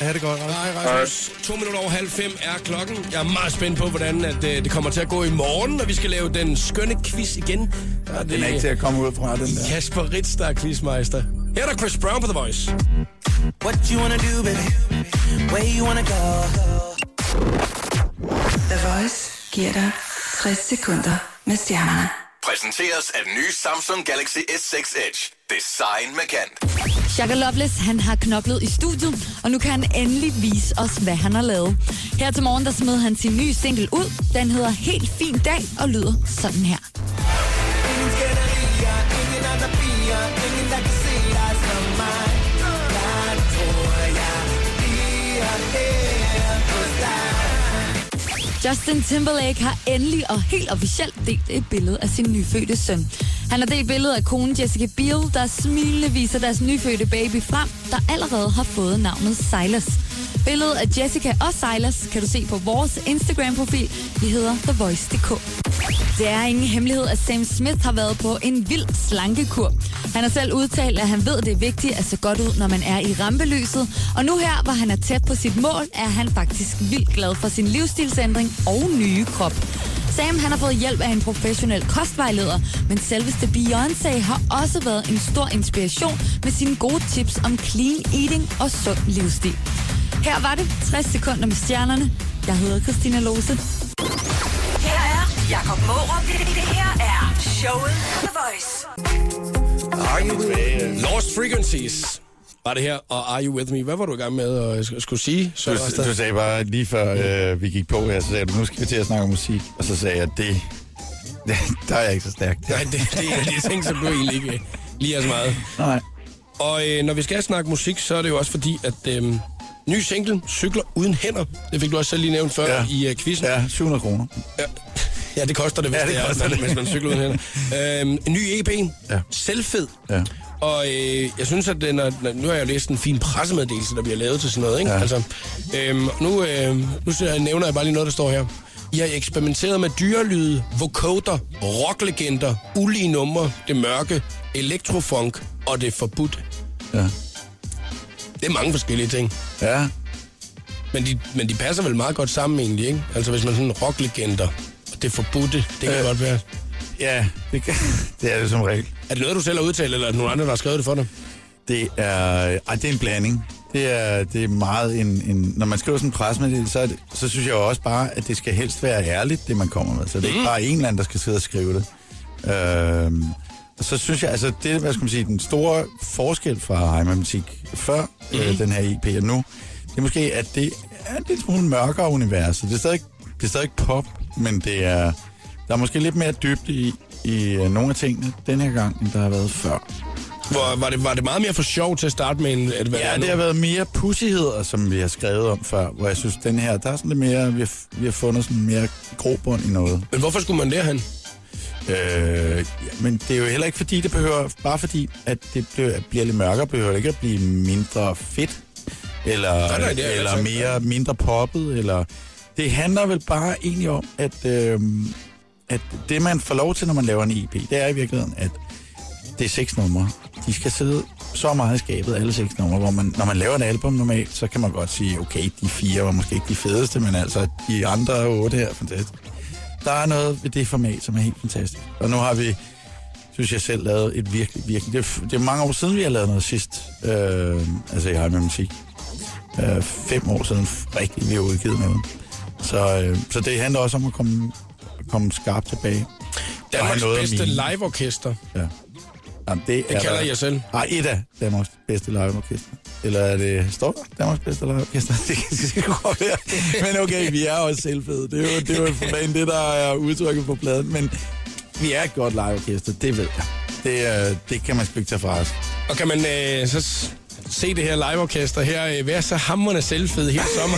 Ha' det godt, Rasmus. Hej, Rasmus. To minutter over halv fem er klokken. Jeg er meget spændt på, hvordan at, øh, det kommer til at gå i morgen, når vi skal lave den skønne quiz igen. Ja, Den er ikke til at komme ud fra, den der. Kasper Ritz, der er quizmeister. Her er der Chris Brown på The Voice. What you wanna do, baby? Where you wanna go? The Voice giver dig 60 sekunder med stjernerne. Præsenteres af den nye Samsung Galaxy S6 Edge. Design med kant. Shaka Loveless, han har knoklet i studiet, og nu kan han endelig vise os, hvad han har lavet. Her til morgen, der smed han sin nye single ud. Den hedder Helt Fin Dag og lyder sådan her. Ingen Justin Timberlake har endelig og helt officielt delt et billede af sin nyfødte søn. Han har delt billedet af konen Jessica Biel, der smilende viser deres nyfødte baby frem, der allerede har fået navnet Silas. Billedet af Jessica og Silas kan du se på vores Instagram-profil. Vi hedder TheVoice.dk. Det er ingen hemmelighed, at Sam Smith har været på en vild slankekur. Han har selv udtalt, at han ved, det er vigtigt at se godt ud, når man er i rampelyset. Og nu her, hvor han er tæt på sit mål, er han faktisk vildt glad for sin livsstilsændring og nye krop. Sam han har fået hjælp af en professionel kostvejleder, men selveste Beyoncé har også været en stor inspiration med sine gode tips om clean eating og sund livsstil. Her var det 60 sekunder med stjernerne. Jeg hedder Christina Lose. Her er Jakob Mårup. Det, det her er showet The Voice. Lost Frequencies var det her, og Are You With Me? Hvad var du i gang med at sk- skulle sige? Så Du, du sagde bare lige før øh, vi gik på her, så sagde du, nu skal vi til at snakke om musik. Og så sagde jeg, det, det der er jeg ikke så stærk. Nej, det, det er de ting, som du egentlig ikke lige så meget. Nej. Og øh, når vi skal snakke musik, så er det jo også fordi, at øh, ny single, Cykler uden hænder, det fik du også selv lige nævnt før Ja. i øh, quizzen. Ja, 700 kroner. Ja. ja, det koster det, hvis, Ja, det det, koster er, det. hvis man cykler uden hænder. Øhm, en ny EP, Ja. Selvfed. Ja. Og øh, jeg synes, at den er, nu har jeg læst en fin pressemeddelelse, der bliver lavet til sådan noget. Ikke? Ja. Altså, øhm, nu, øh, nu så nævner jeg bare lige noget, der står her. I har eksperimenteret med dyrelyde, vocoder, rocklegender, ulige numre, det mørke, elektrofunk og det forbudte. Ja. Det er mange forskellige ting. Ja. Men de, men de passer vel meget godt sammen egentlig, ikke? Altså hvis man sådan rocklegender og det forbudte, det kan Øh. øh. godt være. Ja, det, kan, det er det som regel. Er det noget, du selv har udtalt, eller er det nogen andre, der har skrevet det for dig? Det er, ej, det er en blanding. Det er, det er meget en, en... Når man skriver sådan en pressemeddelelse, så, det, så synes jeg også bare, at det skal helst være ærligt, det man kommer med. Så det er ikke bare en eller anden, der skal sidde og skrive det. Og så synes jeg, altså det, hvad skal man sige, den store forskel fra Heimer Musik før mm. øh, den her EP og nu, det er måske, at det er lidt smule mørkere univers. Det er stadig, det er stadig pop, men det er, der er måske lidt mere dybde i, i øh, nogle af tingene den her gang, end der har været før. Hvor, var, det, var det meget mere for sjov til at starte med, end at hvad Ja, det har været mere pussigheder, som vi har skrevet om før, hvor jeg synes, den her, der er sådan lidt mere, vi har, vi har fundet sådan mere grobund i noget. Men hvorfor skulle man derhen? Øh, ja, men det er jo heller ikke fordi, det behøver, bare fordi, at det bliver, bliver lidt mørkere, behøver det ikke at blive mindre fedt, eller, Nej, nej, det er eller mere, mindre poppet, eller... Det handler vel bare egentlig om, at, øh, at det, man får lov til, når man laver en EP, det er i virkeligheden, at det er seks numre. De skal sidde så meget i skabet, alle seks numre, hvor man, når man laver et album normalt, så kan man godt sige, okay, de fire var måske ikke de fedeste, men altså, de andre otte her er fantastisk. Der er noget ved det format, som er helt fantastisk. Og nu har vi, synes jeg selv, lavet et virkelig, virkelig... Det er, det er mange år siden, vi har lavet noget sidst. Øh, altså, jeg har med musik. Øh, fem år siden, rigtig, vi har udgivet noget. Så, øh, så det handler også om at komme, komme skarpt tilbage. Danmarks bedste liveorkester. Ja. Jamen, det, Det er kalder der- jeg selv. Nej, et af Danmarks bedste liveorkester. Eller er det, står der Danmarks bedste liveorkester? Det kan det godt være. Men okay, vi er også selvfede. Det er jo, det er jo for det, der er udtrykket på pladen. Men vi er et godt liveorkester, det ved jeg. Det, det kan man sgu ikke tage fra os. Og kan man øh, så se det her liveorkester her øh, være så hamrende selvfed hele sommer?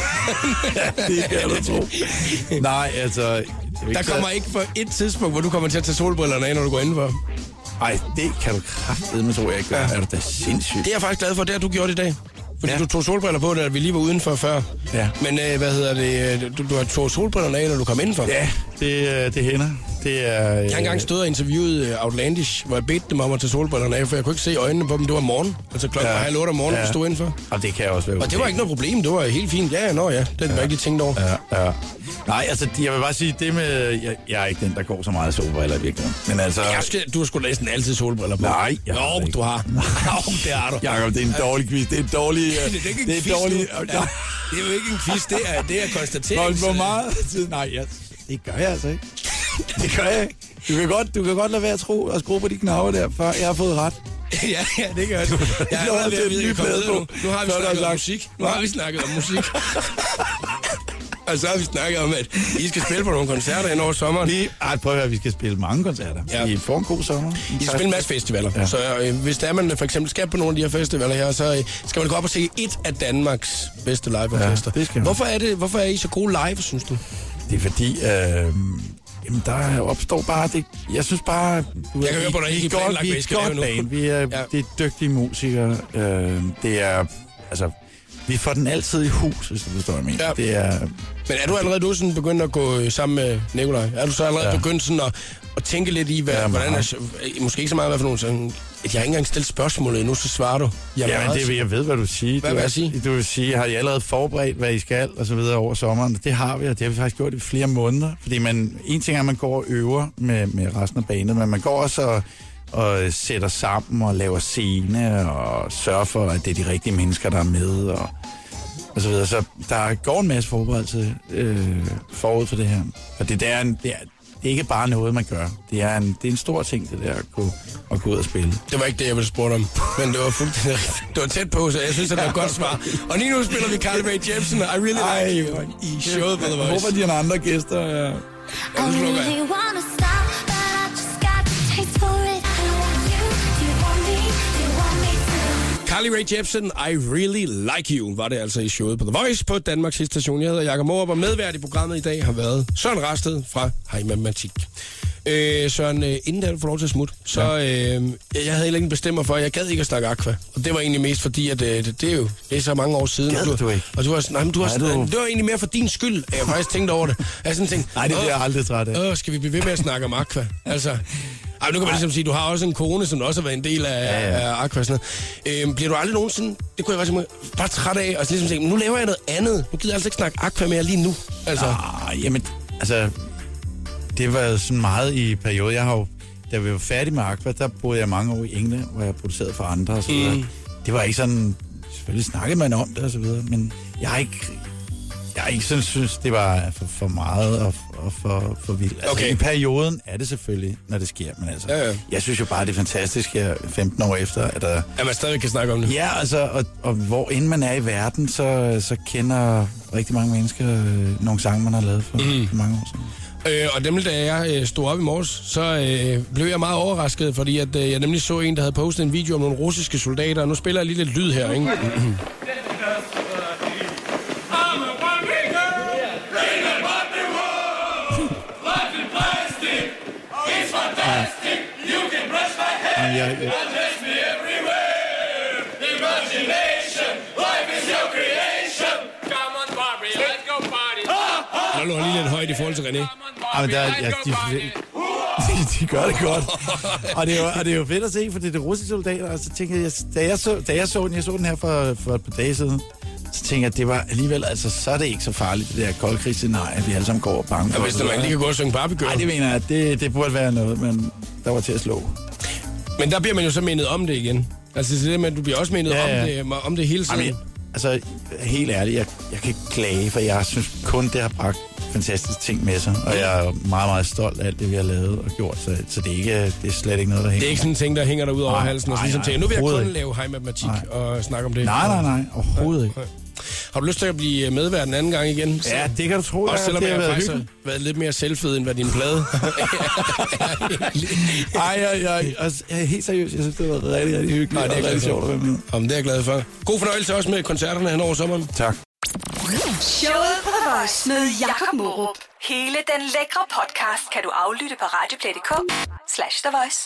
Det kan du tro. Nej, altså... er Der kommer ikke for et tidspunkt, hvor du kommer til at tage solbrillerne af, når du går indenfor. Ej, det kan du kraftedeme tro, jeg ikke gør. Er du da sindssygt? Det er jeg faktisk glad for, det har du gjort i dag. Fordi Ja. ja. du tog solbriller på, da vi lige var udenfor før. Ja. Men øh, hvad hedder det? øh, Du, du har tog solbrillerne af, når du kom indenfor. Ja, det, øh, det hænder. Det er... Jeg har engang stået og interviewet øh, Outlandish, hvor jeg bedte dem om at tage solbrillerne af, for jeg kunne ikke se øjnene på dem. Det var morgen. Altså klokken Ja. ja. halv otte om morgenen, Ja. ja. vi stod indenfor. Og det kan også være Og det var ikke noget problem. Det var helt fint. Ja, ja, nå ja. Det havde jeg ikke lige tænkt over. Ja, ja. Nej, altså, jeg vil bare sige, det med... Jeg, jeg er ikke den, der går så meget solbriller i virkeligheden. Men altså... Jeg skal, du har sgu næsten altid solbriller på. Nej, jeg har Jo, du har. Jo, det har du. Jakob, det er en dårlig quiz. Det er en dårlig... øh, Det er ikke en det er quiz dårlig... Ja, det er jo ikke en quiz, det er, det er konstatering. Hvor, hvor meget tid? Nej, jeg, det gør jeg altså ikke. Det gør jeg ikke. Du kan godt, du kan godt lade være at tro og skrue på de knapper der, før jeg har fået ret. ja, ja, det gør det. Jeg er til ved at en vide, ny at komme plade nu. på, Nu har vi snakket om musik. Nu har vi snakket om musik. Og så har vi snakket om, at I skal spille på nogle koncerter ind over sommeren. Vi, ej, prøv at høre, vi skal spille mange koncerter. Ja. I får en god sommer. I skal spille en masse festivaler. Ja. Så øh, hvis der man for eksempel skal på nogle af de her festivaler her, så øh, skal man gå op og se et af Danmarks bedste liveorkester. Ja, hvorfor, er det, hvorfor er I så gode live, synes du? Det er fordi, øh, jamen der opstår bare det. Jeg synes bare... Du, Jeg kan høre på dig, vi I er godt, vi er et godt band. Vi er, Ja. det er dygtige musikere. Øh, det er... Altså, vi får den altid i hus, hvis du forstår, hvad jeg mener. Ja. Det er... Men er du allerede du sådan begyndt at gå øh, sammen med Nikolaj? Er du så allerede ja. Begyndt sådan at, at tænke lidt i, hvad, ja, hvordan er, måske ikke så meget, hvad for nogle sådan, at jeg ikke engang stillet spørgsmålet endnu, så svarer du. Jeg Ja, men meget det, jeg ved, hvad du siger. Hvad du, vil jeg sige? Du vil sige, har I allerede forberedt, hvad I skal, og så videre over sommeren? Det har vi, og det har vi faktisk gjort i flere måneder. Fordi man, en ting er, at man går og øver med, med resten af banen, men man går også og, og sætter sammen og laver scene og sørger for, at det er de rigtige mennesker, der er med og, og så videre. Så der går en masse forberedelse øh, forud for det her. Og det, er en, det, er, det er ikke bare noget, man gør. Det er en, det er en stor ting, det der at gå, at gå ud og spille. Det var ikke det, jeg ville spørge om. Men det var fuldstændig. Det var tæt på, så jeg synes, at det var et godt svar. Og lige nu spiller vi Carly Rae Jepsen, I Really Like You, i showet på The Voice. Hvorfor de andre gæster? Ja. Slukker jeg. wanna stop, but I just got the taste for it. Carly Rae Jepsen, I Really Like You, var det altså i showet på The Voice på Danmarks station. Jeg hedder Jakob Morup, og medvært i programmet i dag har været Søren Rasted fra Hej Matematik. Øh, Søren, øh, inden der du får lov til at smutte, så øh, jeg havde heller ikke bestemmer for, at jeg gad ikke at snakke aqua. Og det var egentlig mest fordi, at øh, det, det, er jo det er så mange år siden. Gad og du ikke? Og du har, nej, men du har, Nej, du- det var egentlig mere for din skyld, at jeg faktisk tænkte over det. Jeg sådan tænkte, Nej, det bliver "Åh, jeg aldrig træt af. Åh, skal vi blive ved med at snakke om aqua? Altså, ej, nu kan man ligesom sige, du har også en kone, som også har været en del af, ja, Ja, af aqua. og Sådan noget. Øhm, bliver du aldrig nogensinde, det kunne jeg tænke mig, bare træt af, og så ligesom tænke, nu laver jeg noget andet. Nu gider jeg altså ikke snakke aqua mere lige nu. Altså, Ah, jamen, altså, det var sådan meget i perioder. Jeg har jo, da vi var færdige med Aqua, der boede jeg mange år i England, hvor jeg producerede for andre og så videre. Mm. Det var ikke sådan, selvfølgelig snakkede man om det og så videre, men jeg har ikke, jeg ikke sådan synes, det var for, for meget og, og for, for vildt. Altså, Okay. I perioden er det selvfølgelig, når det sker, men altså, Ja, ja. jeg synes jo bare, det er fantastisk her 15 år efter, at der, at man stadig kan snakke om det. Ja, altså, og, og hvor end man er i verden, så, så kender rigtig mange mennesker øh, nogle sange, man har lavet for, mm. for mange år siden. Øh, og nemlig da jeg øh, stod op i morges, så øh, blev jeg meget overrasket, fordi at, øh, jeg nemlig så en, der havde postet en video om nogle russiske soldater, og nu spiller jeg lige lidt lyd her, ikke? Men jeg, jeg, Der lå lige lidt højt i forhold til René. ah, men der, ja, de, de, de gør det godt. Og det, er jo, og det er jo fedt at se, for det er det russiske soldater, og så tænker jeg, da jeg så, da jeg så den, jeg så den her for, for et par dage siden, så tænker jeg, at det var alligevel, altså, så er det ikke så farligt, det der koldkrigsscenarie, vi alle sammen går og Og for. hvis der man lige kan gå og synge Barbie Girl. Nej, det mener jeg, det, det burde være noget, men der var til at slå. Men der bliver man jo så mindet om det igen. Altså det det med, at du bliver også mindet Ja, om, ja. det, om det hele tiden. Jamen, altså, helt ærligt, jeg, jeg kan ikke klage, for jeg synes kun, det har bragt fantastiske ting med sig. Og jeg er meget, meget stolt af alt det, vi har lavet og gjort. Så, så det, er ikke, det er slet ikke noget, der hænger. Det er ikke sådan en ting, der hænger der ud over Nej, halsen, og så nej, ligesom nej, tænker, nu vil jeg kun lave high matematik Nej. og snakke om det. Nej, nej, nej. Overhovedet ikke. Har du lyst til at blive medvært en anden gang igen? Så- Ja, det kan du tro. Også selvom det jeg har været faktisk har været lidt mere selvfed, end hvad din plade. Ej, jeg, jeg, altså, jeg er helt seriøs. Jeg synes, det været rigtig, rigtig hyggeligt. Nej, det er jeg rigtig sjovt at være med. Om det er jeg glad for. God fornøjelse også med koncerterne hen over sommeren. Tak. Showet på The Voice med Jakob Morup. Hele den lækre podcast kan du aflytte på radioplay.dk slash The Voice.